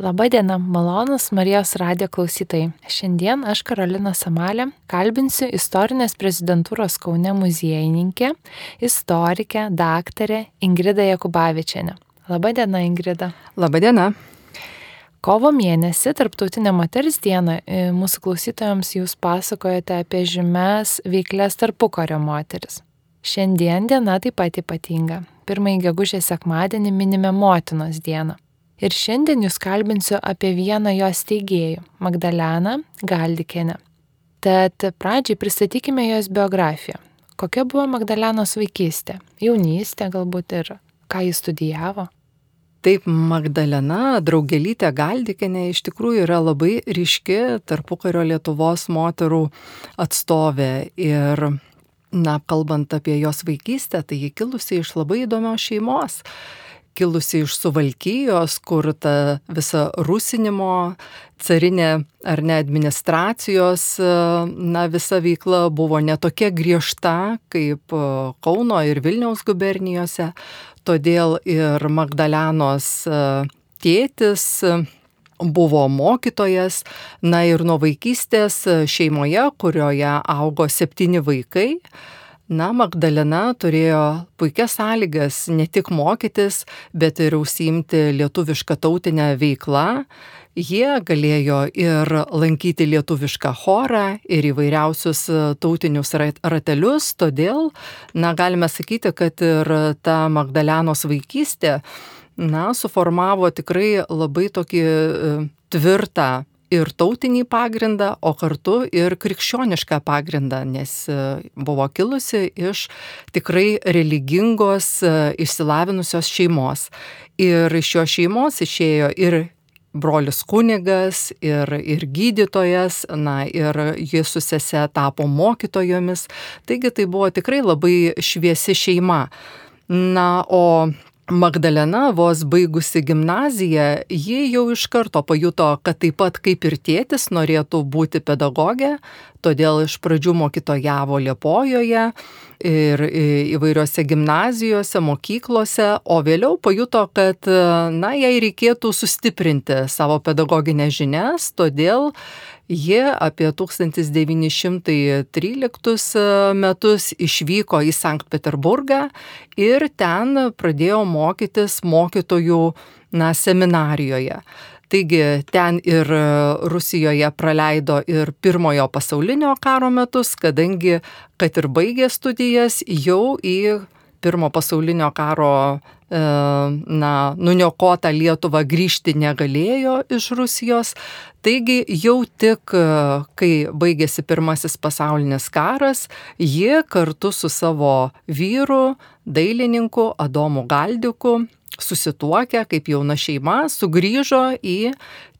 Labadiena, malonus Marijos radijo klausytojai. Šiandien aš Karolina Samalė kalbinsiu istorinės prezidentūros Kaune muziejininkę, istorikę, daktarę Ingridą Jakubavičianę. Labadiena, Ingrida. Labadiena. Kovo mėnesį, Tarptautinė moters diena, e, mūsų klausytojams jūs pasakojate apie žymes veiklės tarpukario moteris. Šiandien diena taip pat ypatinga. Pirmąjį gegužės sekmadienį minime motinos dieną. Ir šiandien jūs kalbinsiu apie vieną jos teigėjų - Magdaleną Galdikienę. Tad pradžiai pristatykime jos biografiją. Kokia buvo Magdalenos vaikystė, jaunystė galbūt ir ką jis studijavo. Taip, Magdalena Draugelytė Galdikinė iš tikrųjų yra labai ryški tarpukario Lietuvos moterų atstovė. Ir, na, kalbant apie jos vaikystę, tai ji kilusi iš labai įdomios šeimos kilusi iš Suvalkyjos, kur ta visa rusinimo, carinė ar ne administracijos, na, visa veikla buvo netokia griežta kaip Kauno ir Vilniaus gubernijose, todėl ir Magdalenos e, tėtis buvo mokytojas, na ir nuo vaikystės šeimoje, kurioje augo septyni vaikai, Na, Magdalena turėjo puikias sąlygas ne tik mokytis, bet ir užsiimti lietuvišką tautinę veiklą. Jie galėjo ir lankyti lietuvišką chorą ir įvairiausius tautinius ratelius, todėl, na, galime sakyti, kad ir ta Magdalenos vaikystė, na, suformavo tikrai labai tokį e, tvirtą ir tautinį pagrindą, o kartu ir krikščionišką pagrindą, nes e, buvo kilusi iš tikrai religingos, e, išsilavinusios šeimos. Ir iš šios šeimos išėjo ir brolis kunigas ir, ir gydytojas, na ir jis su sese tapo mokytojomis, taigi tai buvo tikrai labai šviesi šeima. Na, o Magdalena vos baigusi gimnaziją, ji jau iš karto pajuto, kad taip pat kaip ir tėtis norėtų būti pedagogė, todėl iš pradžių mokytojavo Liepojoje ir įvairiose gimnazijose, mokyklose, o vėliau pajuto, kad, na, jai reikėtų sustiprinti savo pedagoginės žinias, todėl Jie apie 1913 metus išvyko į Sankt Peterburgą ir ten pradėjo mokytis mokytojų na, seminarijoje. Taigi ten ir Rusijoje praleido ir pirmojo pasaulinio karo metus, kadangi, kad ir baigė studijas, jau į pirmo pasaulinio karo E, na, nuniokota Lietuva grįžti negalėjo iš Rusijos. Taigi jau tik, e, kai baigėsi pirmasis pasaulinis karas, ji kartu su savo vyru, dailininku Adomu Galdiku, susituokę kaip jauna šeima, sugrįžo į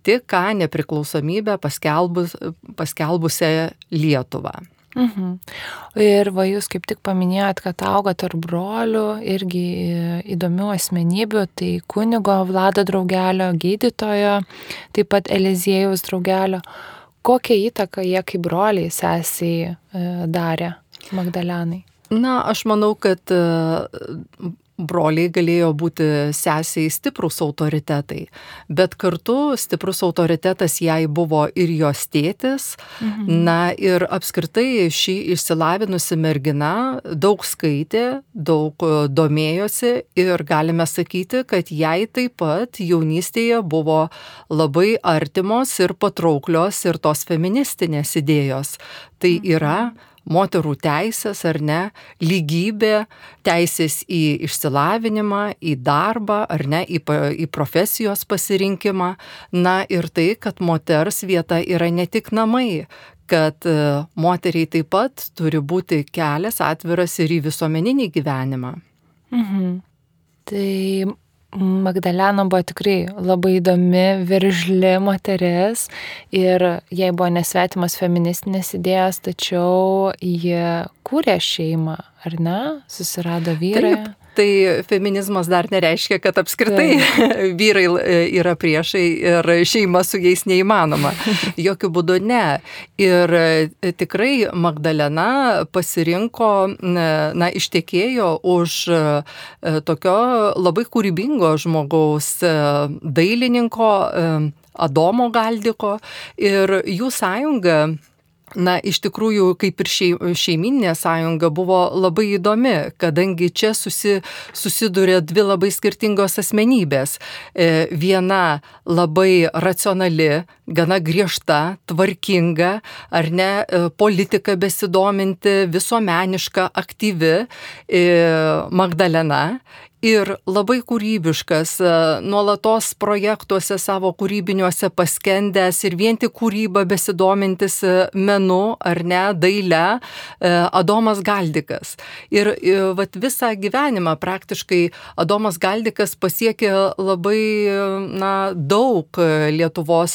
tik ką nepriklausomybę paskelbus, paskelbusią Lietuvą. Mhm. Ir va jūs kaip tik paminėjot, kad auga tarp brolių irgi įdomių asmenybių, tai kunigo Vlado draugelio, gydytojo, taip pat Eliziejaus draugelio. Kokią įtaką jie kaip broliai sesiai e, darė Magdalenai? Na, aš manau, kad e, broliai galėjo būti sesiai stiprus autoritetai, bet kartu stiprus autoritetas jai buvo ir jos tėtis. Mhm. Na ir apskritai ši išsilavinusi mergina daug skaitė, daug e, domėjosi ir galime sakyti, kad jai taip pat jaunystėje buvo labai artimos ir patrauklios ir tos feministinės idėjos. Tai yra mhm moterų teisės ar ne, lygybė, teisės į išsilavinimą, į darbą ar ne, į, į profesijos pasirinkimą. Na ir tai, kad moters vieta yra ne tik namai, kad e, moteriai taip pat turi būti kelias atviras ir į visuomeninį gyvenimą. Mhm. Tai Magdalena buvo tikrai labai įdomi, viržli moteris ir jai buvo nesvetimas feministinės idėjas, tačiau jie kūrė šeimą, ar ne? Susirado vyrą. Taip. Tai feminizmas dar nereiškia, kad apskritai tai. vyrai e, yra priešai ir šeima su jais neįmanoma. Jokių būdų ne. Ir e, tikrai Magdalena pasirinko, na, ištekėjo už e, tokio labai kūrybingo žmogaus, dailininko Adomo Galdiko ir jų sąjunga Na, iš tikrųjų, kaip ir šeiminė sąjunga buvo labai įdomi, kadangi čia susi, susiduria dvi labai skirtingos asmenybės. E, viena labai racionali, gana griežta, tvarkinga, ar ne, e, politika besidominti, visuomeniška, aktyvi e, Magdalena ir labai kūrybiškas, e, nuolatos projektuose savo kūrybiniuose paskendęs ir vien tik kūryba besidomintis e, menu ar ne, daile, e, Adomas Galdikas. Ir vat, visą gyvenimą praktiškai Adomas Galdikas pasiekė labai na, daug Lietuvos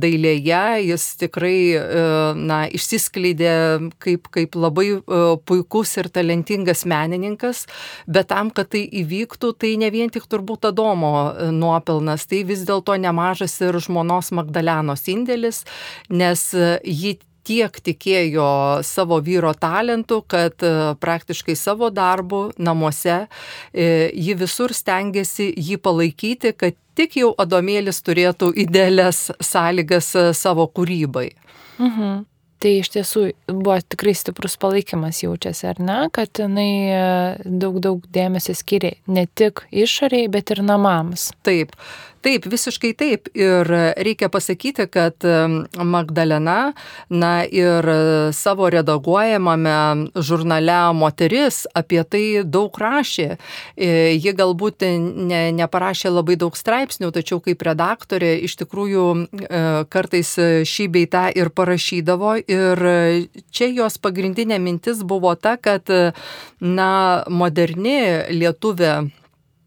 dailėje, jis tikrai na, išsiskleidė kaip, kaip labai puikus ir talentingas menininkas, bet tam, kad tai įvyktų, tai ne vien tik turbūt Adomo e, nuopelnas, tai vis dėlto nemažas ir žmonos Magdalenos indėlis, nes e, ji tiek tikėjo savo vyro talentu, kad e, praktiškai savo darbu namuose ji visur stengiasi jį palaikyti, kad tik jau Adomėlis turėtų idealias sąlygas savo kūrybai. Mhm. Tai iš tiesų buvo tikrai stiprus palaikymas jaučiasi, ar ne, kad jinai e, daug, daug dėmesio skiria ne tik išoriai, bet ir namams. Taip, Taip, visiškai taip. Ir reikia pasakyti, kad Magdalena, na ir savo redaguojamame žurnale Moteris apie tai daug rašė. E, ji galbūt ne, neparašė labai daug straipsnių, tačiau kaip redaktorė iš tikrųjų e, kartais šį beitą ir parašydavo. Ir čia jos pagrindinė mintis buvo ta, kad na, moderni lietuvė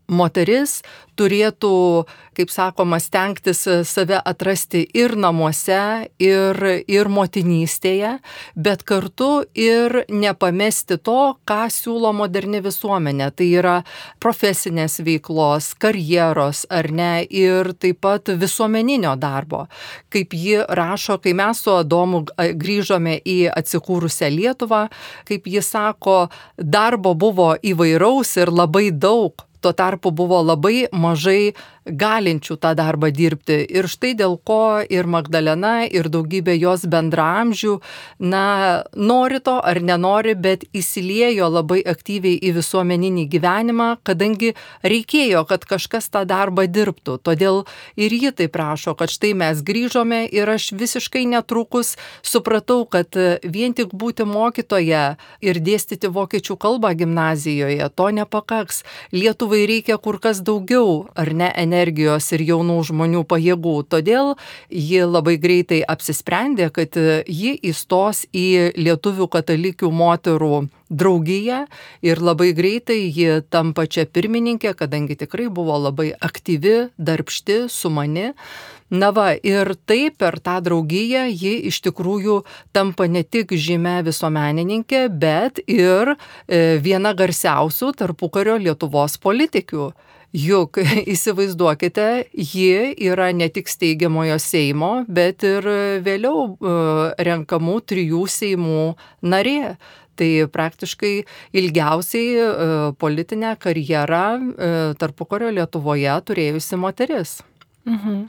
moteris turėtų, kaip sakoma, stengtis save atrasti ir namuose, ir, ir motinystėje, bet kartu ir nepamesti to, ką siūlo moderni visuomenė. Tai yra profesinės veiklos, karjeros ar ne, ir taip pat visuomeninio darbo. Kaip ji rašo, kai mes su Adomu grįžome į atsikūrusią Lietuvą, kaip ji sako, darbo buvo įvairaus ir labai daug tuo tarpu buvo labai mažai galinčių tą darbą dirbti. Ir štai dėl ko ir Magdalena, ir daugybė jos bendramžių, na, nori to ar nenori, bet įsiliejo labai aktyviai į visuomeninį gyvenimą, kadangi reikėjo, kad kažkas tą darbą dirbtų. Todėl ir ji tai prašo, kad štai mes grįžome ir aš visiškai netrukus supratau, kad vien tik būti mokytoje ir dėstyti vokiečių kalbą gimnazijoje, to nepakaks. Lietuvai reikia kur kas daugiau, ar ne, energijos energijos ir jaunų žmonių pajėgų. Todėl ji labai greitai apsisprendė, kad ji įstos į lietuvių katalikių moterų draugiją ir labai greitai ji tampa čia pirmininkė, kadangi tikrai buvo labai aktyvi, darbšti, sumani. Na va, ir taip per tą draugiją ji iš tikrųjų tampa ne tik žymė visuomenininkė, bet ir e, viena garsiausių tarpukario Lietuvos politikių. Juk įsivaizduokite, ji yra ne tik steigiamojo Seimo, bet ir vėliau e, renkamų trijų Seimų narė. Tai praktiškai ilgiausiai e, politinę karjerą e, tarpukario Lietuvoje turėjusi moteris. Mhm.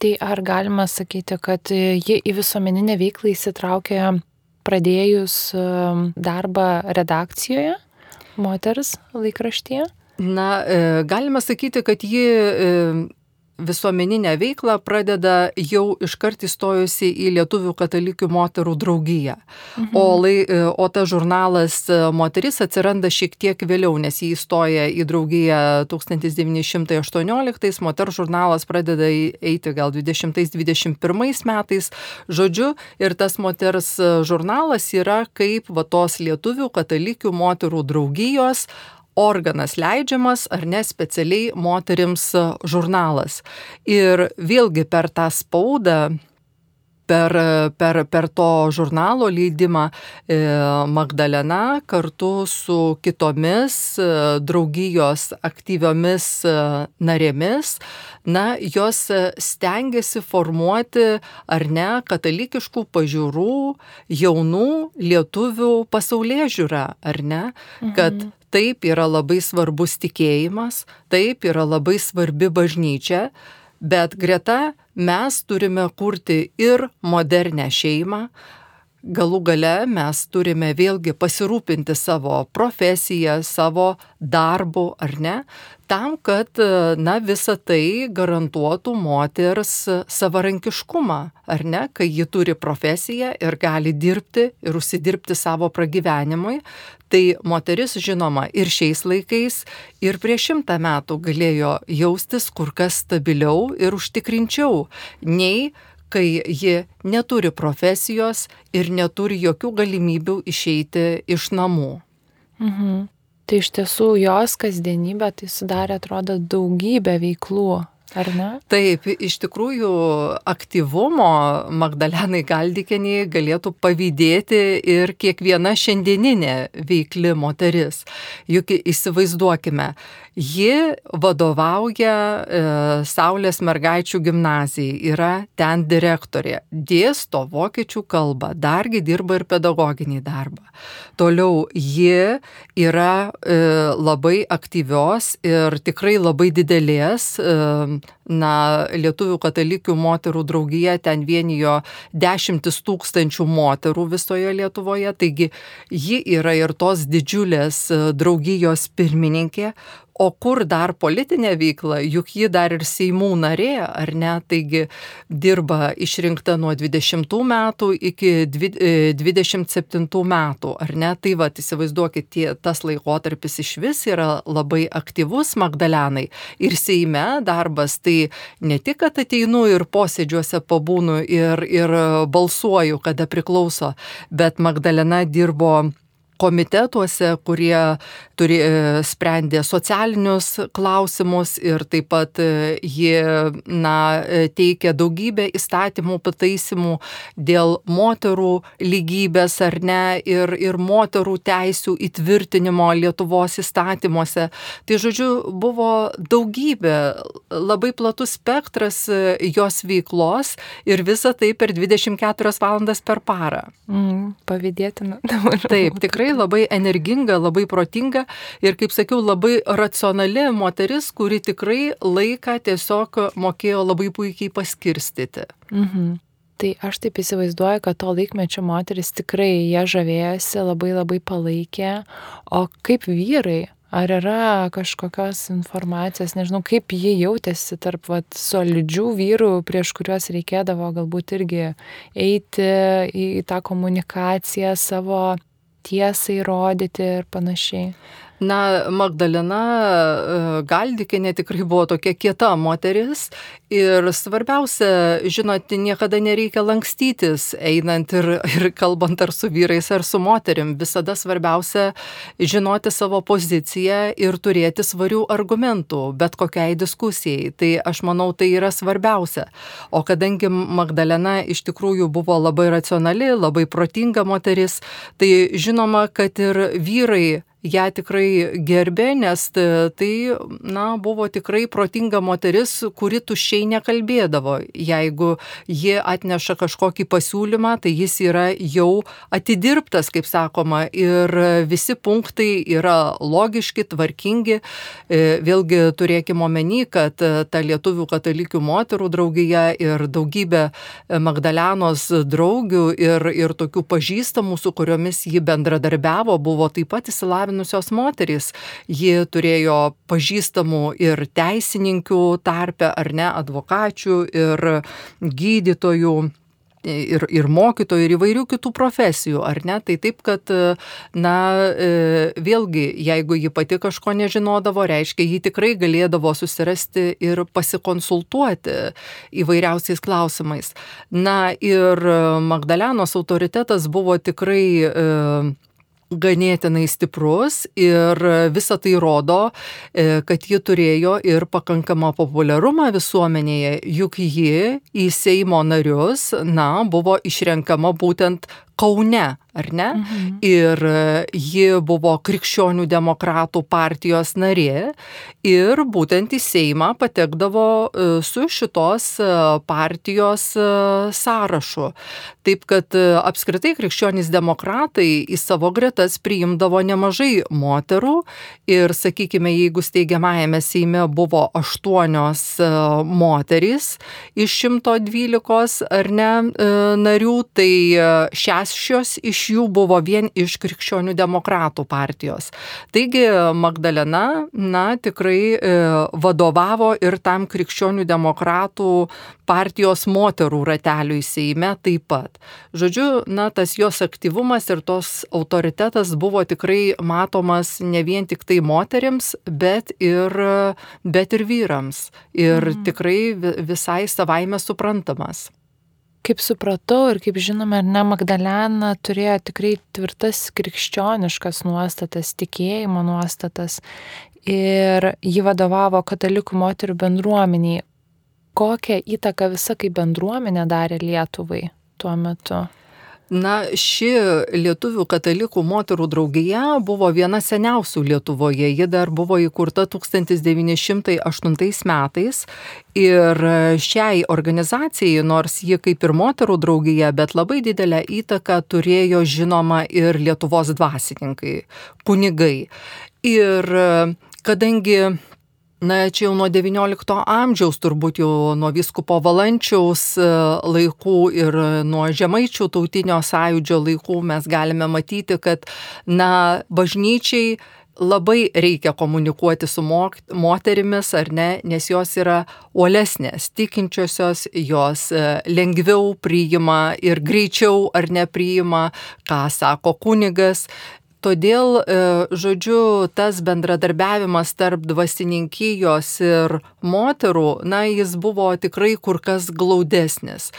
Tai ar galima sakyti, kad ji į visuomeninę veiklą įsitraukė pradėjus darbą redakcijoje, moters laikraštyje? Na, e, galima sakyti, kad ji e, visuomeninę veiklą pradeda jau iškart įstojusi į Lietuvių katalikių moterų draugiją. Mhm. O, lai, e, o tas žurnalas Moteris atsiranda šiek tiek vėliau, nes jį įstoja į draugiją 1918, moterų žurnalas pradeda eiti gal 20-21 metais. Žodžiu, ir tas moters žurnalas yra kaip va tos Lietuvių katalikių moterų draugijos organas leidžiamas ar ne specialiai moterims žurnalas. Ir vėlgi per tą spaudą per, per, per to žurnalo leidimą e, Magdalena kartu su kitomis e, draugijos aktyviomis e, narėmis, na, jos stengiasi formuoti ar ne katalikiškų pažiūrų jaunų lietuvių pasaulyje žiūrą, ar ne, kad mhm. taip yra labai svarbus tikėjimas, taip yra labai svarbi bažnyčia, bet greta mes turime kurti ir modernę šeimą, galų gale mes turime vėlgi pasirūpinti savo profesiją, savo darbu, ar ne, tam, kad, na, visa tai garantuotų moters savarankiškumą, ar ne, kai ji turi profesiją ir gali dirbti ir užsidirbti savo pragyvenimui, Tai moteris, žinoma, ir šiais laikais, ir prieš šimtą metų galėjo jaustis kur kas stabiliau ir užtikrinčiau, nei kai ji neturi profesijos ir neturi jokių galimybių išeiti iš namų. Mhm. Tai iš tiesų jos kasdienybė tai sudarė, atrodo, daugybę veiklų. Ar ne? Taip, iš tikrųjų aktyvumo Magdalenai Galdikeniai galėtų pavydėti ir kiekviena šiandieninė veikli moteris. Juk įsivaizduokime, Ji vadovauja e, Saulės mergaičių gimnazijai, yra ten direktorė, dėsto vokiečių kalbą, dargi dirba ir pedagoginį darbą. Toliau ji yra e, labai aktyvios ir tikrai labai didelės, e, na, Lietuvių katalikių moterų draugija ten vienijo dešimtis tūkstančių moterų visoje Lietuvoje, taigi ji yra ir tos didžiulės e, draugijos pirmininkė, O kur dar politinė veikla, juk ji dar ir Seimų narė, ar ne, taigi dirba išrinkta nuo 20 metų iki 27 e, metų, ar ne, tai va, įsivaizduokit, tie, tas laikotarpis iš vis yra labai aktyvus Magdalenai. Ir Seime darbas, tai ne tik, kad ateinu ir posėdžiuose pabūnu ir, ir balsuoju, kada priklauso, bet Magdalena dirbo komitetuose, kurie turi, e, sprendė socialinius klausimus ir taip pat e, jie na, e, teikia daugybę įstatymų pataisimų dėl moterų lygybės ar ne ir, ir moterų teisų įtvirtinimo Lietuvos įstatymuose. Tai žodžiu, buvo daugybė, labai platus spektras jos veiklos ir visa tai per 24 valandas per parą. Mm, pavydėtina. Taip, tikrai tikrai labai energinga, labai protinga ir, kaip sakiau, labai racionali moteris, kuri tikrai laiką tiesiog mokėjo labai puikiai paskirstyti. Mhm. Tai aš taip įsivaizduoju, kad to laikmečio moteris tikrai jie žavėjosi, labai labai palaikė, o kaip vyrai, Ar yra kažkokios informacijos, nežinau, kaip jie jautėsi tarp vat, solidžių vyrų, prieš kuriuos reikėdavo galbūt irgi eiti į, į tą komunikaciją savo tiesai rodyti ir panašiai. Na, Magdalena e, Galdikinė tikrai buvo tokia kieta moteris ir svarbiausia, žinot, niekada nereikia lankstytis, einant ir, ir kalbant ar su vyrais, ar su moterim. Visada svarbiausia žinoti savo poziciją ir turėti svarių argumentų, bet kokiai diskusijai. Tai aš manau, tai yra svarbiausia. O kadangi Magdalena iš tikrųjų buvo labai racionali, labai protinga moteris, tai žinoma, kad ir vyrai ją tikrai gerbė, nes tai, na, buvo tikrai protinga moteris, kuri tuščiai nekalbėdavo. Jeigu ji atneša kažkokį pasiūlymą, tai jis yra jau atidirbtas, kaip sakoma, ir visi punktai yra logiški, tvarkingi. E, vėlgi turėkime omeny, kad ta lietuvių katalikių moterų draugija ir daugybė Magdalenos draugių ir, ir tokių pažįstamų, su kuriomis ji bendradarbiavo, buvo taip pat įsilavinę išsilavinusios moterys. Ji turėjo pažįstamų ir teisininkių tarpę, ar ne, advokačių ir gydytojų ir, ir mokytojų, ir įvairių kitų profesijų, ar ne? Tai taip, kad, na, e, vėlgi, jeigu ji pati kažko nežinodavo, reiškia, ji tikrai galėdavo susirasti ir pasikonsultuoti įvairiausiais klausimais. Na ir Magdalenos autoritetas buvo tikrai e, ganėtinai stiprus ir visa tai rodo, e, kad ji turėjo ir pakankamą populiarumą visuomenėje, juk ji į Seimo narius, na, buvo išrenkama būtent Kaune, ar ne? Mhm. Ir e, ji buvo krikščionių demokratų partijos narė ir būtent į Seimą patekdavo e, su šitos e, partijos sąrašu. Taip kad apskritai krikščionys demokratai į savo gretas priimdavo nemažai moterų ir, sakykime, jeigu steigiamajame Seime buvo aštuonios moterys iš 112 ar ne narių, tai šešios iš jų buvo vien iš krikščionių demokratų partijos. Taigi Magdalena, na, tikrai e, vadovavo ir tam krikščionių demokratų partijos moterų rateliui Seime taip pat. Žodžiu, na, tas jos aktyvumas ir tos autoritetas buvo tikrai matomas ne vien tik tai moteriams, bet ir, bet ir vyrams. Ir mhm. tikrai visai savaime suprantamas kaip supratau ir kaip žinome, ar ne, Magdalena turėjo tikrai tvirtas krikščioniškas nuostatas, tikėjimo nuostatas ir ji vadovavo katalikų moterų bendruomeniai. Kokią įtaką visa kaip bendruomenė darė Lietuvai tuo metu? Na, ši lietuvių katalikų moterų draugija buvo viena seniausių Lietuvoje. Ji dar buvo įkurta 1908 metais ir šiai organizacijai, nors ji kaip ir moterų draugija, bet labai didelę įtaką turėjo žinoma ir Lietuvos dvasininkai, kunigai. Ir kadangi Na, čia jau nuo XIX amžiaus, turbūt jau nuo viskupo valančiaus e, laikų ir nuo žemaičių tautinio sąjūdžio laikų mes galime matyti, kad, na, bažnyčiai labai reikia komunikuoti su moterimis, ar ne, nes jos yra uolesnės, tikinčiosios, jos e, lengviau priima ir greičiau ar nepriima, ką sako kunigas, Todėl, e, žodžiu, tas bendradarbiavimas tarp dvasininkijos ir moterų, na, jis buvo tikrai kur kas glaudesnis.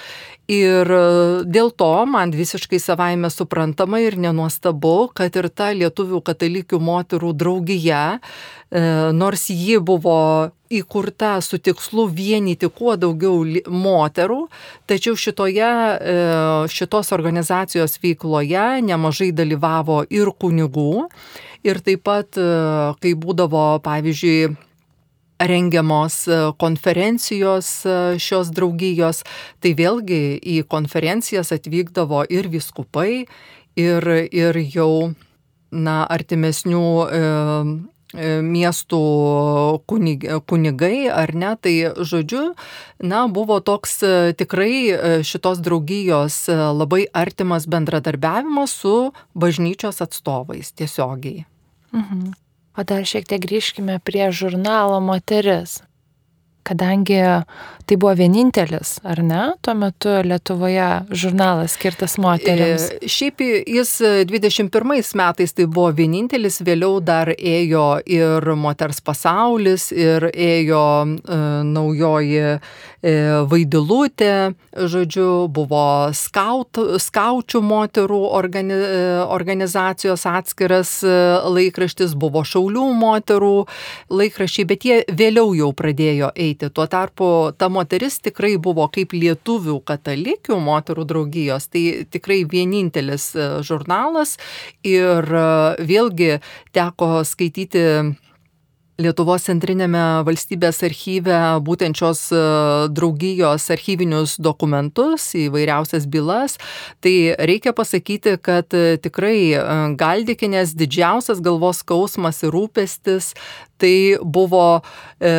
Ir e, dėl to man visiškai savaime suprantama ir nenuostabu, kad ir ta lietuvių katalikių moterų draugija, e, nors ji buvo įkurta su tikslu vienyti kuo daugiau moterų, tačiau šitoje, e, šitos organizacijos veikloje nemažai dalyvavo ir kunigų. Ir taip pat, kai būdavo, pavyzdžiui, rengiamos e, konferencijos e, šios draugijos, tai vėlgi į konferencijas atvykdavo ir viskupai, ir, ir jau na, artimesnių e, e, miestų kunig, kunigai, ar ne, tai žodžiu, na, buvo toks tikrai šitos draugijos labai artimas bendradarbiavimas su bažnyčios atstovais tiesiogiai. Mhm. O dar šiek tiek grįžkime prie žurnalo moteris kadangi tai buvo vienintelis, ar ne, tuo metu Lietuvoje žurnalas skirtas moteriams. E, šiaip jis 21 metais tai buvo vienintelis, vėliau dar ėjo ir moters pasaulis, ir ėjo e, naujoji e, vaidilutė, žodžiu, buvo skaut, skaučių moterų organi, organizacijos atskiras e, laikraštis, buvo šaulių moterų laikraščiai, bet jie vėliau jau pradėjo eiti eiti. Tuo tarpu ta moteris tikrai buvo kaip lietuvių katalikių moterų draugijos, tai tikrai vienintelis e, žurnalas. Ir e, vėlgi teko skaityti Lietuvos centrinėme valstybės archyve būtent šios e, draugijos archyvinius dokumentus, įvairiausias bylas, tai reikia pasakyti, kad tikrai Galdikinės didžiausias galvos skausmas ir rūpestis tai buvo e,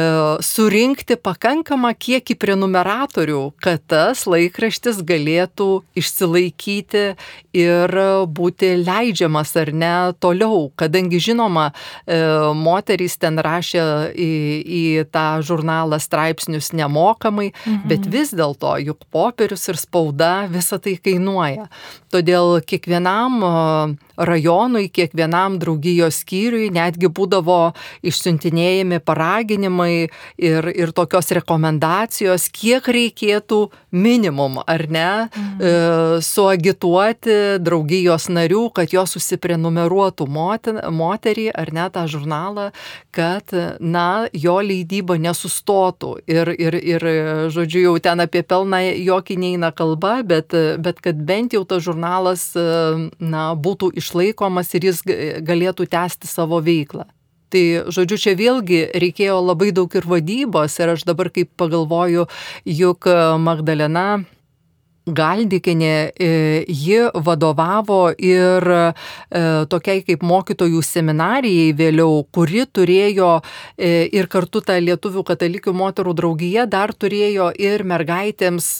surinkti pakankamą kiekį prenumeratorių, kad tas laikraštis galėtų išsilaikyti ir būti leidžiamas ar ne toliau, kadangi žinoma, e, moterys ten rašė į, į tą žurnalą straipsnius nemokamai, mhm. bet vis dėlto juk popierius ir spauda visą tai kainuoja. Todėl kiekvienam rajonui, kiekvienam draugijos skyriui netgi būdavo išsiuntimas siuntinėjami paraginimai ir, ir tokios rekomendacijos, kiek reikėtų minimum, ar ne, mhm. e, suagituoti draugijos narių, kad jos susiprenumeruotų moterį ar ne tą žurnalą, kad, na, jo leidyba nesustotų. Ir, ir, ir žodžiu, jau ten apie pelną jokį neina kalba, bet, bet kad bent jau tas žurnalas, na, būtų išlaikomas ir jis galėtų tęsti savo veiklą. Tai, žodžiu, čia vėlgi reikėjo labai daug ir vadybos ir aš dabar kaip pagalvoju, juk Magdalena Galdikinė, e, ji vadovavo ir e, tokiai kaip mokytojų seminarijai vėliau, kuri turėjo e, ir kartu tą Lietuvių katalikių moterų draugiją dar turėjo ir mergaitėms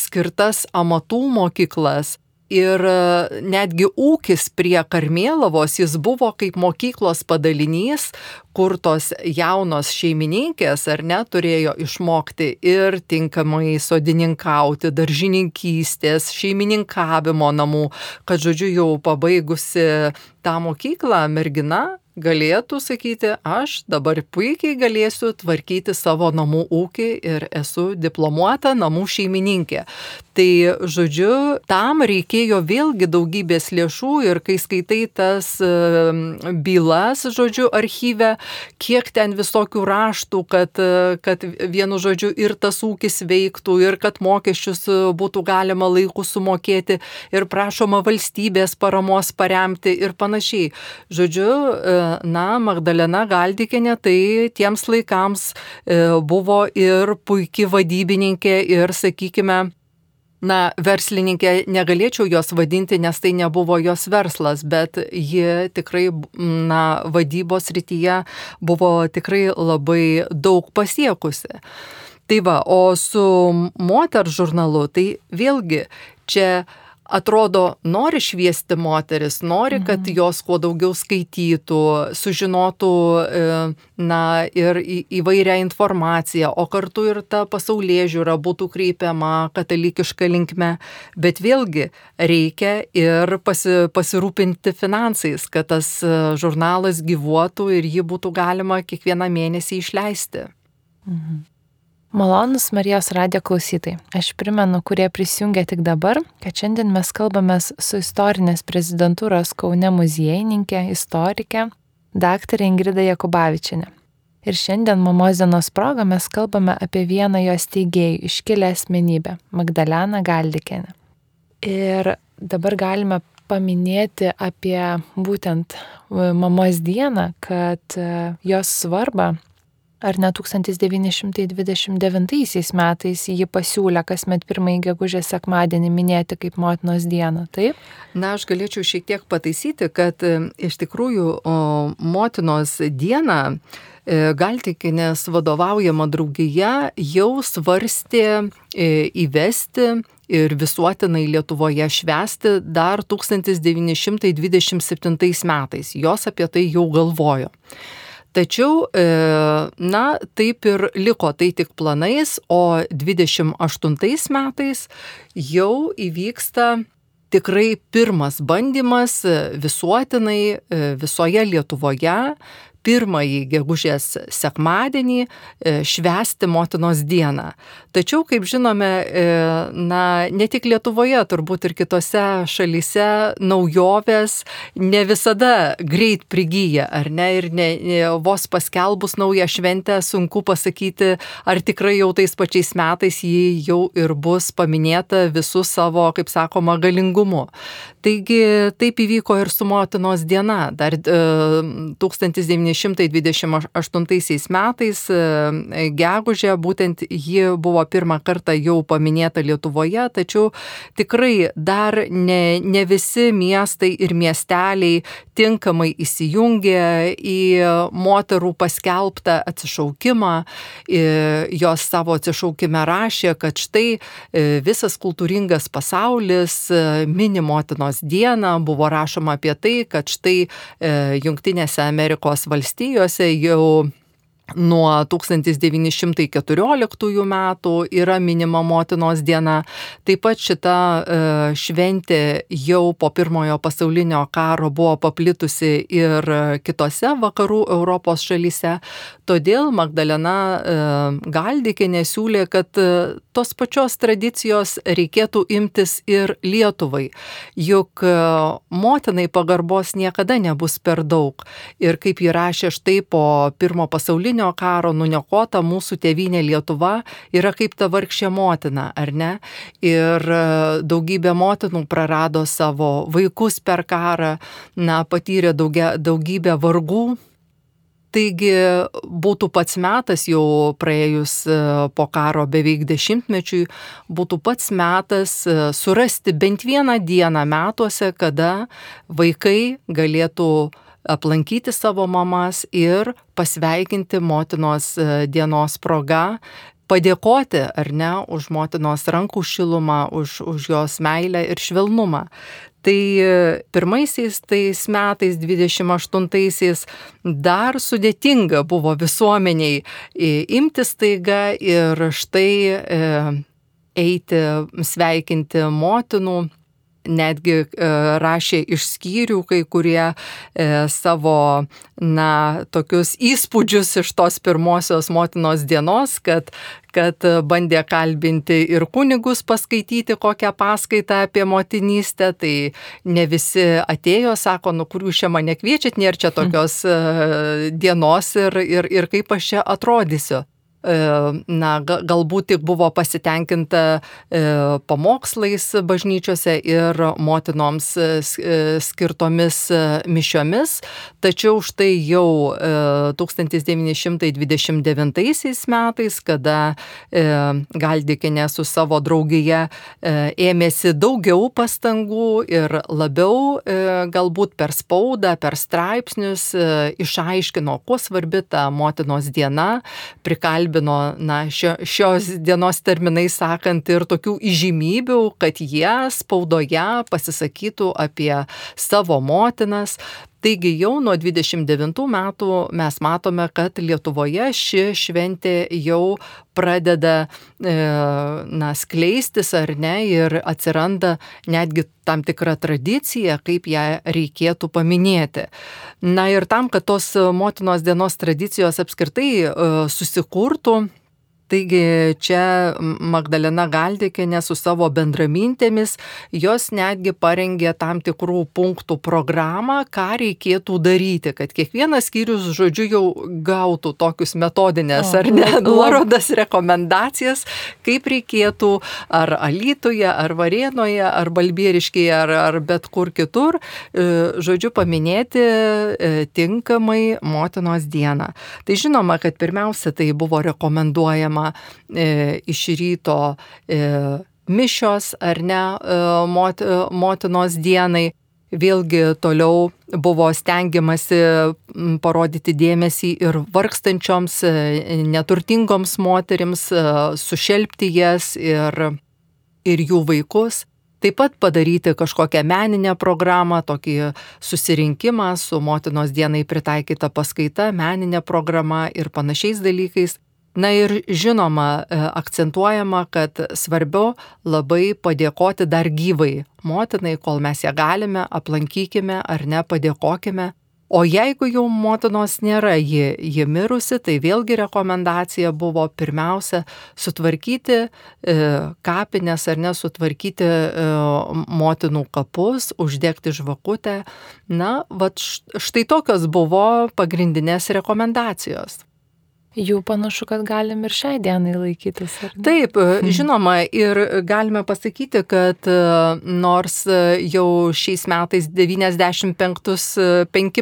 skirtas amatų mokyklas ir e, netgi ūkis prie Karmėlavos, jis buvo kaip mokyklos padalinys, kur tos jaunos šeimininkės ar ne turėjo išmokti ir tinkamai sodininkauti, daržininkystės, šeimininkavimo namų, kad žodžiu jau pabaigusi tą mokyklą mergina galėtų sakyti, aš dabar puikiai galėsiu tvarkyti savo namų ūkį ir esu diplomuota namų šeimininkė. Tai, žodžiu, tam reikėjo vėlgi daugybės lėšų ir kai skaitai tas bylas, žodžiu, archyve, kiek ten visokių raštų, kad, kad vienu žodžiu ir tas ūkis veiktų, ir kad mokesčius būtų galima laiku sumokėti, ir prašoma valstybės paramos paremti ir panašiai. Žodžiu, na, Magdalena Galdikinė tai tiems laikams e, buvo ir puikiai vadybininkė ir, sakykime, na, verslininkė negalėčiau jos vadinti, nes tai nebuvo jos verslas, bet ji tikrai, na, vadybos rytyje buvo tikrai labai daug pasiekusi. Tai va, o su moter žurnalu, tai vėlgi čia atrodo, nori šviesti moteris, nori, kad mhm. jos kuo daugiau skaitytų, sužinotų, e, na, ir įvairią informaciją, o kartu ir ta pasaulyje žiūra būtų kreipiama katalikiška linkme. Bet vėlgi reikia ir pasi, pasirūpinti finansais, kad tas e, žurnalas gyvuotų ir jį būtų galima kiekvieną mėnesį išleisti. Mhm. Malonus Marijos radijo klausytai. Aš primenu, kurie prisijungia tik dabar, kad šiandien mes kalbame su istorinės prezidentūros Kaune muziejininkė, istorikė, daktarė Ingrida Jakubavičinė. Ir šiandien mamos dienos proga mes kalbame apie vieną jos teigėjų iškilę asmenybę - Magdaleną Galdikenę. Ir dabar galime paminėti apie būtent mamos dieną, kad jos svarbą Ar ne 1929 metais ji pasiūlė kasmet pirmąjį gegužės sekmadienį minėti kaip motinos dieną, taip? Na, aš galėčiau šiek tiek pataisyti, kad e, iš tikrųjų o, motinos dieną e, Galtikinės vadovaujama draugija jau svarstė e, įvesti ir visuotinai Lietuvoje švesti dar 1927 metais. Jos apie tai jau galvojo. Tačiau, e, na, taip ir liko. Tai tik planais, o 28 metais jau įvyksta tikrai pirmas bandymas visuotinai e, visoje Lietuvoje pirmąjį gegužės sekmadienį e, švęsti motinos dieną. Tačiau, kaip žinome, e, na, ne tik Lietuvoje, turbūt ir kitose šalyse naujovės ne visada greit prigyja, ar ne, ir ne, vos paskelbus naują šventę sunku pasakyti, ar tikrai jau tais pačiais metais ji jau ir bus paminėta visų savo, kaip sakoma, galingumu. Taigi taip įvyko ir su motinos diena. Dar e, 1900 1928 metais e, gegužė būtent ji buvo pirmą kartą jau paminėta Lietuvoje, tačiau tikrai dar ne, ne visi miestai ir miesteliai tinkamai įsijungė į moterų paskelbtą atsišaukimą. E, jos savo atsišaukime rašė, kad štai e, visas kultūringas pasaulis mini motinos dieną, buvo rašoma apie tai, kad štai Junktinėse Amerikos valstijose jau Nuo 1914 metų yra minima motinos diena. Taip pat šita e, šventė jau po pirmojo pasaulinio karo buvo paplitusi ir kitose vakarų Europos šalyse. Todėl Magdalena e, Galdikė nesiūlė, kad e, tos pačios tradicijos reikėtų imtis ir Lietuvai. Juk motinai pagarbos niekada nebus per daug. Ir kaip jį rašė štai po pirmo pasaulinio karo nuniokota mūsų tėvynė Lietuva yra kaip ta vargšė motina, ar ne? Ir e, daugybė motinų prarado savo vaikus per karą, na, patyrė daugia, daugybę vargų, Taigi būtų pats metas jau praėjus e, po karo beveik dešimtmečiui, būtų pats metas e, surasti bent vieną dieną metuose, kada vaikai galėtų aplankyti savo mamas ir pasveikinti motinos e, dienos proga, padėkoti ar ne už motinos rankų šilumą, už, už jos meilę ir švelnumą. Tai e, pirmaisiais tais metais, 28-aisiais, dar sudėtinga buvo visuomeniai imtis taiga ir štai e, eiti sveikinti motinų netgi e, rašė iš skyrių kai kurie e, savo, na, tokius įspūdžius iš tos pirmosios motinos dienos, kad, kad bandė kalbinti ir kunigus paskaityti kokią paskaitą apie motinystę, tai ne visi atėjo, sako, nu kur jūs čia mane kviečiat, nėra čia tokios e, dienos ir, ir, ir kaip aš čia atrodysiu. E, na, galbūt tik buvo pasitenkinta e, pamokslais bažnyčiose ir motinoms e, skirtomis mišiomis, tačiau štai jau 1929 metais, kada Galdikinė su savo draugija ėmėsi daugiau pastangų ir labiau galbūt per spaudą, per straipsnius išaiškino, kuo svarbi ta motinos diena, prikalbino kalbino, na, šio, šios dienos terminai sakant, ir tokių įžymybių, kad jie spaudoje pasisakytų apie savo motinas. Taigi jau nuo 29 metų mes matome, kad Lietuvoje ši šventė jau pradeda e, na, skleistis ar ne ir atsiranda netgi tam tikra tradicija, kaip ją reikėtų paminėti. Na ir tam, kad tos motinos dienos tradicijos apskritai e, susikurtų, Taigi čia Magdalena Galdikėne su savo bendramintėmis, jos netgi parengė tam tikrų punktų programą, ką reikėtų daryti, kad kiekvienas skyrius, žodžiu, jau gautų tokius metodinės ar ne nuorodas, rekomendacijas, kaip reikėtų ar Alytuje, ar Varėnoje, ar Balbieriškėje, ar, ar bet kur kitur, e, žodžiu, paminėti e, tinkamai motinos dieną. Tai žinoma, kad pirmiausia tai buvo rekomenduojama žinoma, e, iš ryto e, mišios ar ne e, mot, motinos dienai. Vėlgi toliau buvo stengiamasi parodyti dėmesį ir vargstančioms, neturtingoms moterims, sušelbti jas ir, ir jų vaikus. Taip pat padaryti kažkokią meninę programą, tokį susirinkimą su motinos dienai pritaikyta paskaita, meninė programa ir panašiais dalykais. Na ir žinoma, e, akcentuojama, kad svarbiau labai padėkoti dar gyvai motinai, kol mes ją galime, aplankykime ar ne, padėkokime. O jeigu jau motinos nėra, ji, ji mirusi, tai vėlgi rekomendacija buvo pirmiausia sutvarkyti e, kapines ar nesutvarkyti e, motinų kapus, uždegti žvakutę. Na, va štai tokios buvo pagrindinės rekomendacijos. Jų panašu, kad galim ir šiai dienai laikytis. Taip, hmm. žinoma, ir galime pasakyti, kad e, nors e, jau šiais metais 95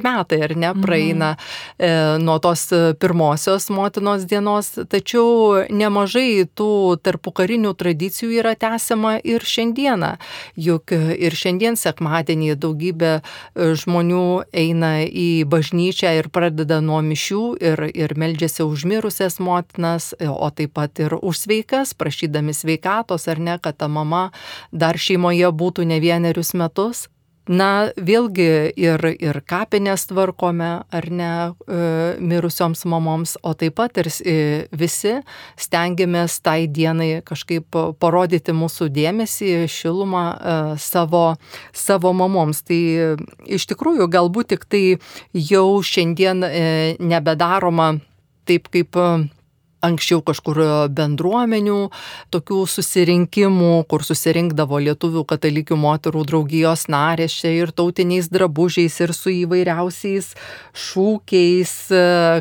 metai ar ne praeina hmm. nuo tos pirmosios motinos dienos, tačiau nemažai tų tarpukarinių tradicijų yra tęsiama ir šiandieną. Juk ir šiandien sekmadienį daugybė žmonių eina į bažnyčią ir pradeda nuo mišių ir, ir meldžiasi už užmirusias motinas, o taip pat ir už sveikas, prašydami sveikatos ar ne, kad ta mama dar šeimoje būtų ne vienerius metus. Na, vėlgi ir, ir kapinės tvarkome, ar ne, e, mirusioms mamoms, o taip pat ir e, visi stengiamės tai dienai kažkaip parodyti mūsų dėmesį, šilumą e, savo, savo mamoms. Tai iš tikrųjų galbūt tik tai jau šiandien nebedaroma taip kaip anksčiau kažkur bendruomenių, tokių susirinkimų, kur susirinkdavo lietuvių katalikių moterų draugijos narės čia ir tautiniais drabužiais, ir su įvairiausiais šūkiais,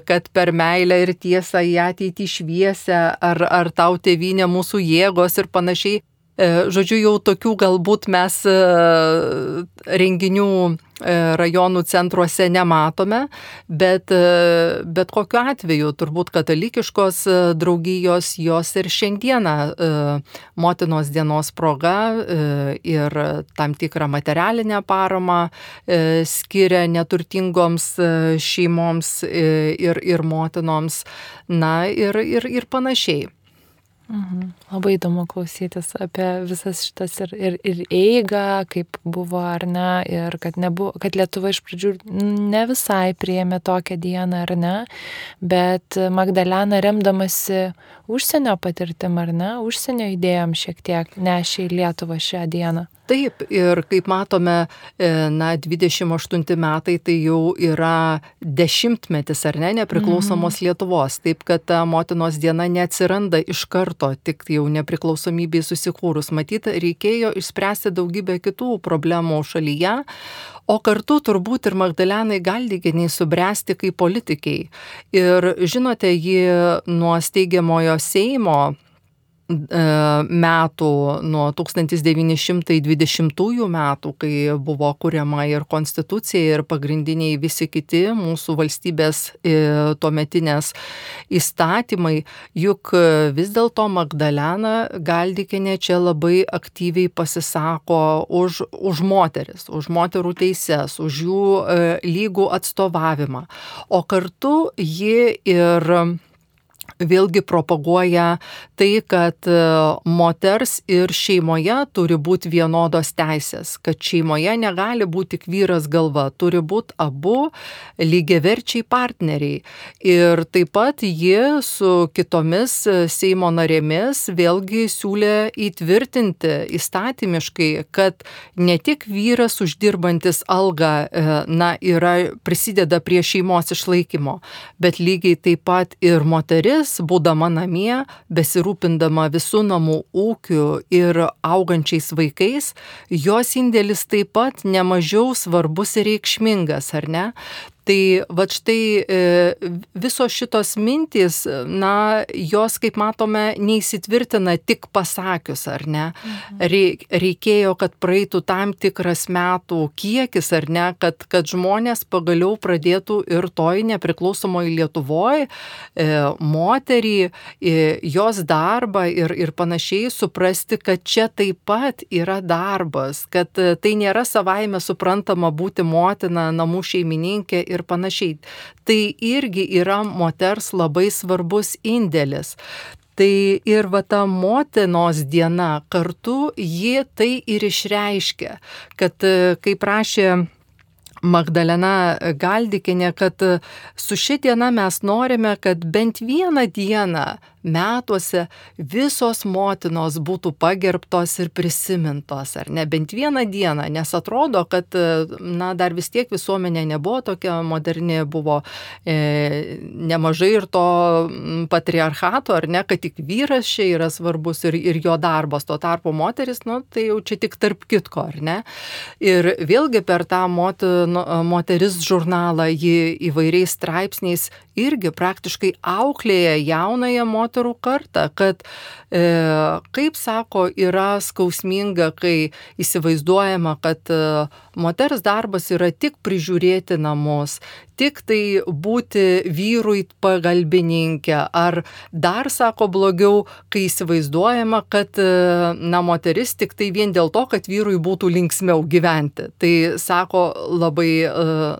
kad per meilę ir tiesą į ateitį šviesę, ar, ar tau tėvynė mūsų jėgos ir panašiai. E, žodžiu, jau tokių galbūt mes e, renginių e, rajonų centruose nematome, bet, bet kokiu atveju turbūt katalikiškos draugijos jos ir šiandieną motinos dienos proga ir tam tikrą materialinę paramą skiria neturtingoms šeimoms ir, ir motinoms, na ir, ir, ir panašiai. Mhm. Labai įdomu klausytis apie visas šitas ir, ir, ir eigą, kaip buvo ar ne, ir kad, nebuvo, kad Lietuva iš pradžių ne visai priėmė tokią dieną ar ne, bet Magdalena remdamasi užsienio patirtim ar ne, užsienio idėjom šiek tiek nešė į Lietuvą šią dieną. Taip, ir kaip matome, e, na, 28 metai tai jau yra dešimtmetis, ar ne, nepriklausomos mm. Lietuvos. Taip, kad ta motinos diena neatsiranda iš karto, tik jau nepriklausomybei susikūrus. Matyt, reikėjo išspręsti daugybę kitų problemų šalyje, o kartu turbūt ir Magdalenai Galdiginiai subręsti kaip politikiai. Ir žinote, ji nuo steigiamojo Seimo metų, nuo 1920 metų, kai buvo kuriama ir konstitucija, ir pagrindiniai visi kiti mūsų valstybės e, tuometinės įstatymai, juk vis dėlto Magdalena Galdikinė čia labai aktyviai pasisako už, už moteris, už moterų teises, už jų e, lygų atstovavimą. O kartu ji ir vėlgi propaguoja tai, kad e, moters ir šeimoje turi būti vienodos teisės, kad šeimoje negali būti tik vyras galva, turi būti abu lygiaverčiai partneriai. Ir taip pat ji su kitomis e, Seimo narėmis vėlgi siūlė įtvirtinti įstatymiškai, kad ne tik vyras uždirbantis algą, e, na, yra, prisideda prie šeimos išlaikymo, bet lygiai taip pat ir moteris moteris, būdama namie, besirūpindama visų namų ūkiu ir augančiais vaikais, jos indėlis taip pat nemažiau svarbus ir reikšmingas, ar ne? Tai va štai e, visos šitos mintys, na, jos, kaip matome, neįsitvirtina tik pasakius, ar ne. Mhm. Reikėjo, kad praeitų tam tikras metų kiekis, ar ne, kad, kad žmonės pagaliau pradėtų ir toj nepriklausomoje Lietuvoje moterį, e, jos darbą ir, ir panašiai suprasti, kad čia taip pat yra darbas, kad e, tai nėra savaime suprantama būti motina, namų šeimininkė ir ir panašiai. Tai irgi yra moters labai svarbus indėlis. Tai ir va ta motinos diena kartu jie tai ir išreiškia, kad kaip prašė Magdalena Galdikinė, kad su ši diena mes norime, kad bent vieną dieną metuose visos motinos būtų pagerbtos ir prisimintos, ar ne bent vieną dieną, nes atrodo, kad, na, dar vis tiek visuomenė nebuvo tokia moderni, buvo e, nemažai ir to patriarchato, ar ne, kad tik vyras čia yra svarbus ir, ir jo darbas, tuo tarpu moteris, nu, tai jau čia tik tarp kitko, ar ne. Ir vėlgi per tą mot, moteris žurnalą ji įvairiais straipsniais irgi praktiškai auklėja jaunąją moterų kartą, kad e, kaip sako, yra skausminga, kai įsivaizduojama, kad e, moters darbas yra tik prižiūrėti namus, tik tai būti vyrui pagalbininkė, ar dar sako blogiau, kai įsivaizduojama, kad na, moteris tik tai vien dėl to, kad vyrui būtų linksmiau gyventi. Tai sako labai,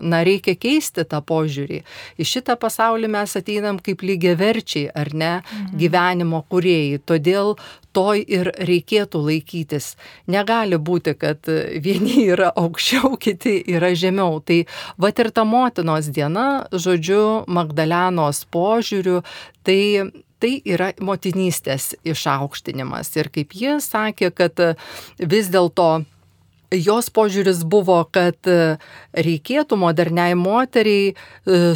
na, reikia keisti tą požiūrį. Į šitą pasaulį mes ateinam kaip lygiaverčiai, ar ne, mhm. gyvenimo kuriejai. Todėl to ir reikėtų laikytis. Negali būti, kad vieni yra aukščiau, kiti yra žemiau. Tai va ir ta motinos diena, žodžiu, Magdalenos požiūriu, tai tai yra motinystės išaukštinimas. Ir kaip ji sakė, kad vis dėlto jos požiūris buvo, kad e, reikėtų moderniai moteriai e,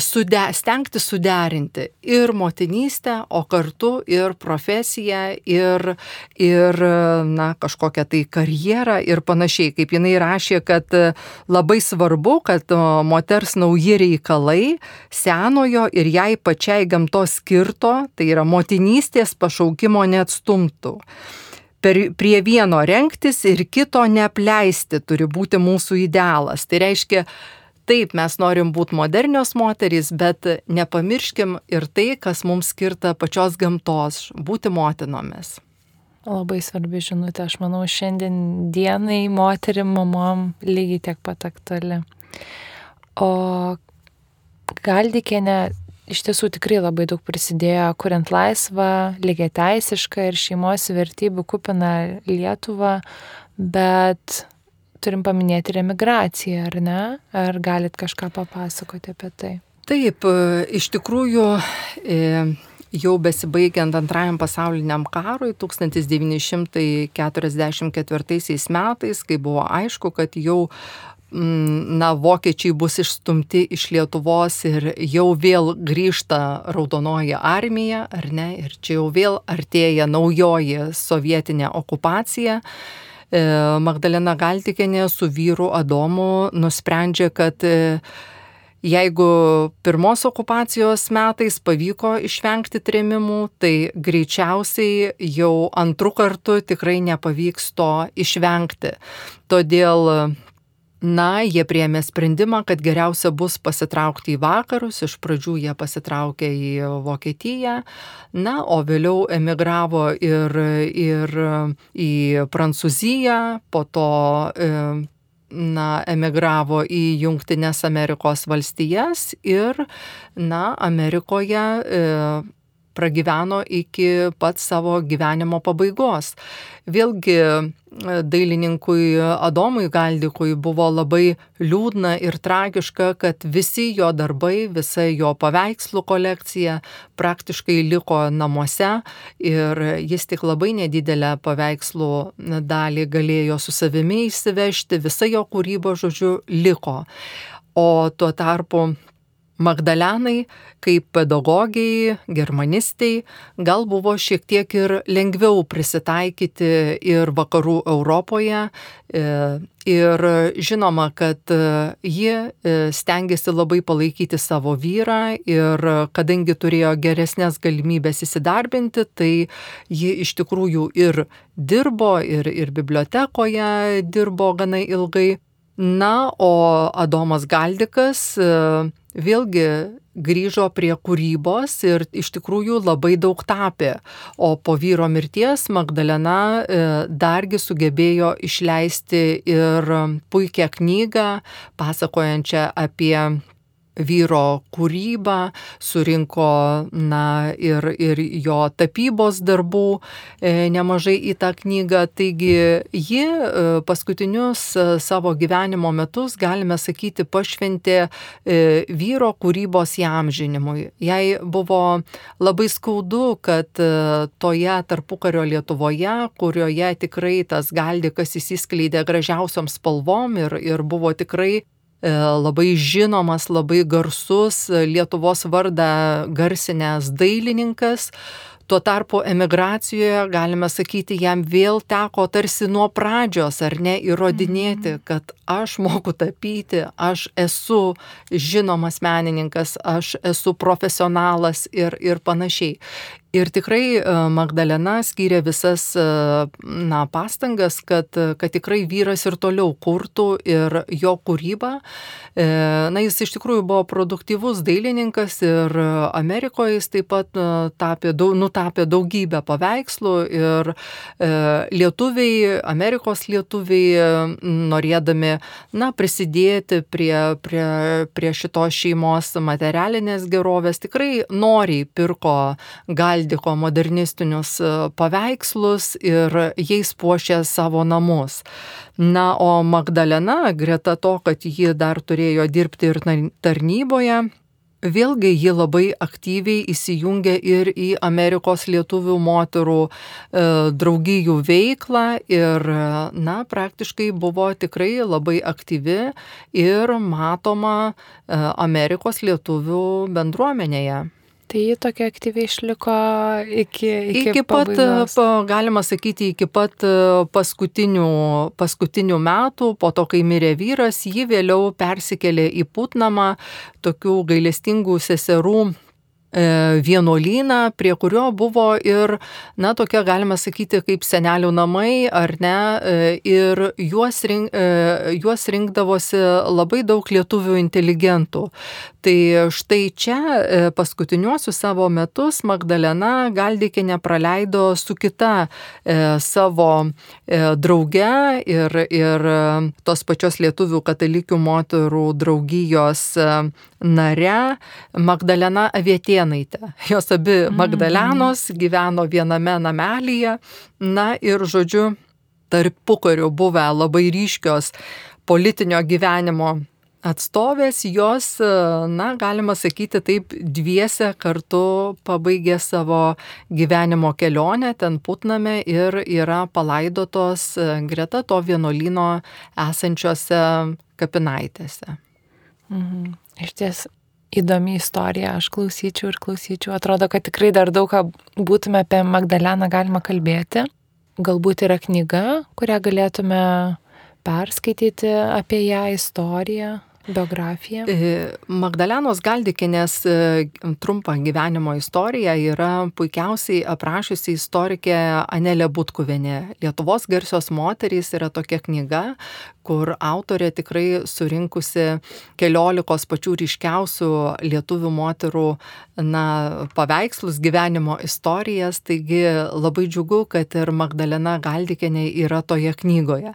sude, stengti suderinti ir motinystę, o kartu ir profesiją, ir, ir na, kažkokią tai karjerą ir panašiai. Kaip jinai rašė, kad e, labai svarbu, kad moters nauji reikalai senojo ir jai pačiai gamtos skirto, tai yra motinystės pašaukimo neatstumtų per, prie vieno renktis ir kito neapleisti turi būti mūsų idealas. Tai reiškia, taip, mes norim būti modernios moterys, bet nepamirškim ir tai, kas mums skirta pačios gamtos - būti motinomis. Labai svarbi žinutė, aš manau, šiandien dienai moterim, mamom lygiai tiek pat aktuali. O Galdikienė iš tiesų tikrai labai daug prisidėjo, kuriant laisvą, lygiai teisišką ir šeimos vertybių kupiną Lietuvą, bet turim paminėti ir emigraciją, ar ne? Ar galit kažką papasakoti apie tai? Taip, iš tikrųjų, e, jau besibaigiant antrajam pasauliniam karui 1944 metais, kai buvo aišku, kad jau na, vokiečiai bus išstumti iš Lietuvos ir jau vėl grįžta raudonoji armija, ar ne, ir čia jau vėl artėja naujoji sovietinė okupacija. E, Magdalena Galtikenė su vyru Adomu nusprendžia, kad e, jeigu pirmos okupacijos metais pavyko išvengti trėmimų, tai greičiausiai jau antrų kartų tikrai nepavyks to išvengti. Todėl Na, jie priemė sprendimą, kad geriausia bus pasitraukti į vakarus, iš pradžių jie pasitraukė į Vokietiją, na, o vėliau emigravo ir, ir į Prancūziją, po to e, na, emigravo į Junktinės Amerikos valstijas ir, na, Amerikoje e, pragyveno iki pat savo gyvenimo pabaigos. Vėlgi dailininkui Adomui Galdikui buvo labai liūdna ir tragiška, kad visi jo darbai, visa jo paveikslų kolekcija praktiškai liko namuose ir jis tik labai nedidelę paveikslų dalį galėjo su savimi įsivežti, visa jo kūryba, žodžiu, liko. O tuo tarpu Magdalenai, kaip pedagogiai, germanistai, gal buvo šiek tiek ir lengviau prisitaikyti ir vakarų Europoje. E, ir žinoma, kad e, ji e, stengiasi labai palaikyti savo vyrą ir kadangi turėjo geresnės galimybės įsidarbinti, tai ji iš tikrųjų ir dirbo, ir, ir bibliotekoje dirbo gana ilgai. Na, o Adomas Galdikas vėlgi grįžo prie kūrybos ir iš tikrųjų labai daug tapė. O po vyro mirties Magdalena e, dargi sugebėjo išleisti ir puikią knygą, pasakojančią apie vyro kūrybą, surinko na, ir, ir jo tapybos darbų e, nemažai į tą knygą. Taigi ji e, paskutinius e, savo gyvenimo metus, galime sakyti, pašventė vyro kūrybos įamžinimui. Jai buvo labai skaudu, kad toje tarpukario Lietuvoje, kurioje tikrai tas galdikas įsiskleidė gražiausiom spalvom ir, ir buvo tikrai labai žinomas, labai garsus Lietuvos vardą garsinęs dailininkas. Tuo tarpu emigracijoje, galime sakyti, jam vėl teko tarsi nuo pradžios, ar ne, įrodinėti, mhm. kad aš moku tapyti, aš esu žinomas menininkas, aš esu profesionalas ir, ir panašiai. Ir tikrai e, Magdalena skyrė visas e, na, pastangas, kad, kad tikrai vyras ir toliau kurtų ir jo kūryba. E, na, jis iš tikrųjų buvo produktyvus dailininkas ir Amerikoje jis taip pat tapė, nutapė daugybę paveikslų ir lietuviai, Amerikos lietuviai, norėdami na, prisidėti prie, prie, prie šitos šeimos materialinės gerovės, tikrai noriai pirko gal Galdiko modernistinius paveikslus ir jais puošė savo namus. Na, o Magdalena, greta to, kad ji dar turėjo dirbti ir tarnyboje, Vėlgi ji labai aktyviai įsijungia ir į Amerikos lietuvių moterų e, draugijų veiklą ir, na, praktiškai buvo tikrai labai aktyvi ir matoma e, Amerikos lietuvių bendruomenėje. Tai ji tokia aktyviai išliko iki, iki, iki pat, pabaigos. galima sakyti, iki pat e, paskutinių, paskutinių metų, po to, kai mirė vyras, ji vėliau persikėlė į Putnamą, tokių gailestingų seserų vienuolyną, prie kurio buvo ir, na, tokia, galima sakyti, kaip senelių namai, ar ne, e, ir juos, rink, e, juos rinkdavosi labai daug lietuvių inteligentų. Tai štai čia paskutiniuosius savo metus Magdalena Galdikė nepraleido su kita savo drauge ir, ir tos pačios lietuvių katalikių moterų draugijos nare Magdalena Avietė Magdalėnaitė. Jos abi mhm. Magdalenos gyveno viename namelyje. Na ir žodžiu, tarp pukarių buvę labai ryškios politinio gyvenimo atstovės, jos, na, galima sakyti taip, dviese kartu pabaigė savo gyvenimo kelionę ten putname ir yra palaidotos greta to vienuolino esančiose kapinaitėse. Mhm. Iš ties įdomi istorija, aš klausyčiau ir klausyčiau. Atrodo, kad tikrai dar daug ką būtume apie Magdaleną galima kalbėti. Galbūt yra knyga, kurią galėtume perskaityti apie ją istoriją, biografiją. E, Magdalenos Galdikinės e, trumpą gyvenimo istoriją yra puikiausiai aprašiusi istorikė Anelė Butkuvenė. Lietuvos garsios moterys yra tokia knyga, kur autorė tikrai surinkusi keliolikos pačių ryškiausių lietuvių moterų na, paveikslus, gyvenimo istorijas. Taigi labai džiugu, kad ir Magdalena Galdikinė yra toje knygoje.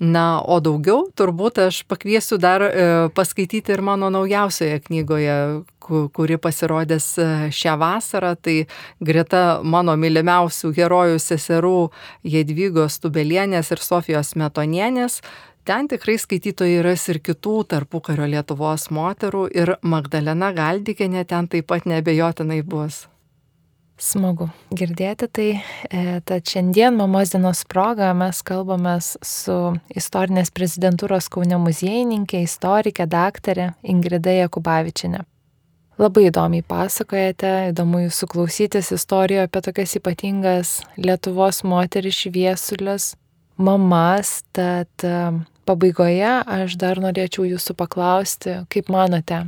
Na, o daugiau turbūt aš pakviesiu dar e, paskaityti ir mano naujausioje knygoje, kuri pasirodės e, šią vasarą, tai greta mano mylimiausių herojų seserų Jedvygos Tubelienės ir Sofijos Metonienės Ten tikrai skaitytojai ras ir kitų tarpukario Lietuvos moterų ir Magdalena Galdikinė ten taip pat nebejotinai bus. Smagu girdėti tai. E, tad šiandien mamos dienos proga mes kalbame su istorinės prezidentūros Kaune muziejininkė, istorikė, daktarė Ingrida Jakubavičinė. Labai įdomiai pasakojate, įdomu jūsų klausytis istorijoje apie tokias ypatingas Lietuvos moteris šviesulius, mamas, tad pabaigoje aš dar norėčiau jūsų paklausti, kaip manote,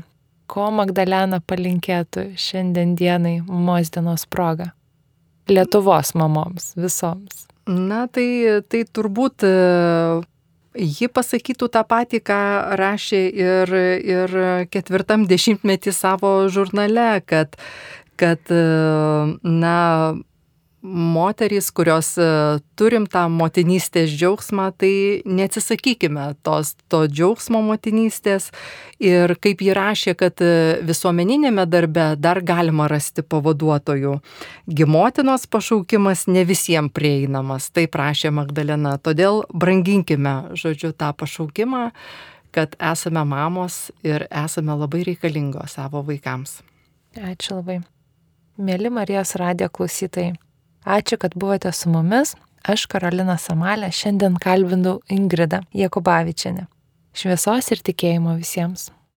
ko Magdalena palinkėtų šiandien dienai mamos dienos proga? Lietuvos mamoms, visoms. Na, tai, tai turbūt e, ji pasakytų tą patį, ką rašė ir, ir ketvirtam dešimtmetį savo žurnale, kad, kad e, na, moterys, kurios e, turim tą motinystės džiaugsmą, tai neatsisakykime tos, to džiaugsmo motinystės. Ir kaip ji rašė, kad e, visuomeninėme darbe dar galima rasti pavaduotojų. Gimotinos pašaukimas ne visiems prieinamas, tai prašė Magdalena. Todėl branginkime, žodžiu, tą pašaukimą, kad esame mamos ir esame labai reikalingos savo vaikams. Ačiū labai. Mėly Marijos radijo klausytojai. Ačiū, kad buvote su mumis. Aš Karolina Samalė šiandien kalbinu Ingridą Jakubavičianę. Šviesos ir tikėjimo visiems.